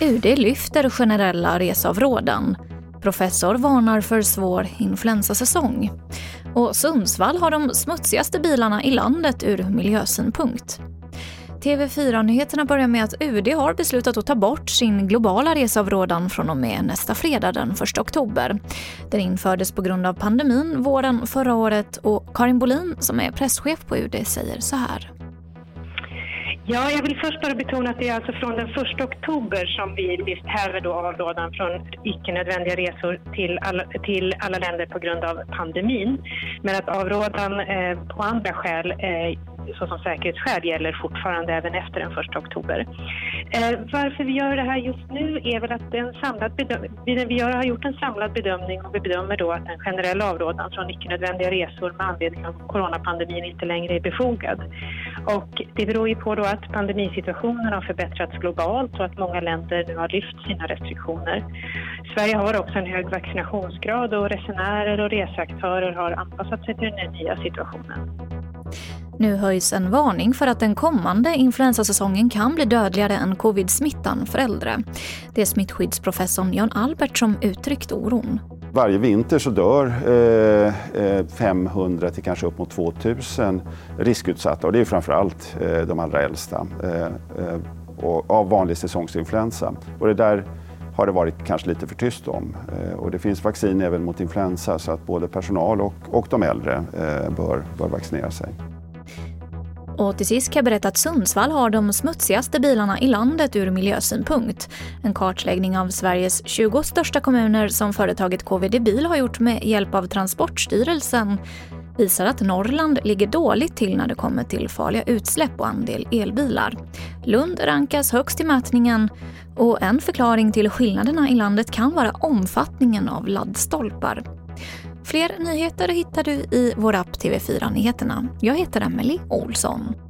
UD lyfter generella reseavrådan. Professor varnar för svår influensasäsong. Och Sundsvall har de smutsigaste bilarna i landet ur miljösynpunkt. TV4-nyheterna börjar med att UD har beslutat att ta bort sin globala reseavrådan från och med nästa fredag den 1 oktober. Den infördes på grund av pandemin våren förra året och Karin Bolin som är presschef på UD säger så här. Ja, jag vill först bara betona att det är alltså från den 1 oktober som vi visst häver då avrådan från icke-nödvändiga resor till alla, till alla länder på grund av pandemin. Men att avrådan eh, på andra skäl eh, såsom säkerhetsskäl gäller fortfarande även efter den 1 oktober. Eh, varför vi gör det här just nu är väl att en samlad vi gör, har gjort en samlad bedömning och vi bedömer då att en generell avrådan från icke-nödvändiga resor med anledning av coronapandemin inte längre är befogad. Och det beror ju på då att pandemisituationen har förbättrats globalt och att många länder nu har lyft sina restriktioner. Sverige har också en hög vaccinationsgrad och resenärer och reseaktörer har anpassat sig till den nya situationen. Nu höjs en varning för att den kommande influensasäsongen kan bli dödligare än covid-smittan för äldre. Det är smittskyddsprofessorn Jan Albert som uttryckt oron. Varje vinter så dör eh, eh 500 till kanske upp mot 2000 riskutsatta och det är framförallt eh, de allra äldsta eh, eh, och, av vanlig säsongsinfluensa. Och det där har det varit kanske lite för tyst om. Eh, och det finns vaccin även mot influensa så att både personal och, och de äldre bör, bör vaccinera sig. Och till sist kan jag berätta att Sundsvall har de smutsigaste bilarna i landet ur miljösynpunkt. En kartläggning av Sveriges 20 största kommuner som företaget KVD Bil har gjort med hjälp av Transportstyrelsen visar att Norrland ligger dåligt till när det kommer till farliga utsläpp och andel elbilar. Lund rankas högst i mätningen och en förklaring till skillnaderna i landet kan vara omfattningen av laddstolpar. Fler nyheter hittar du i vår app TV4 Nyheterna. Jag heter Emily Olsson.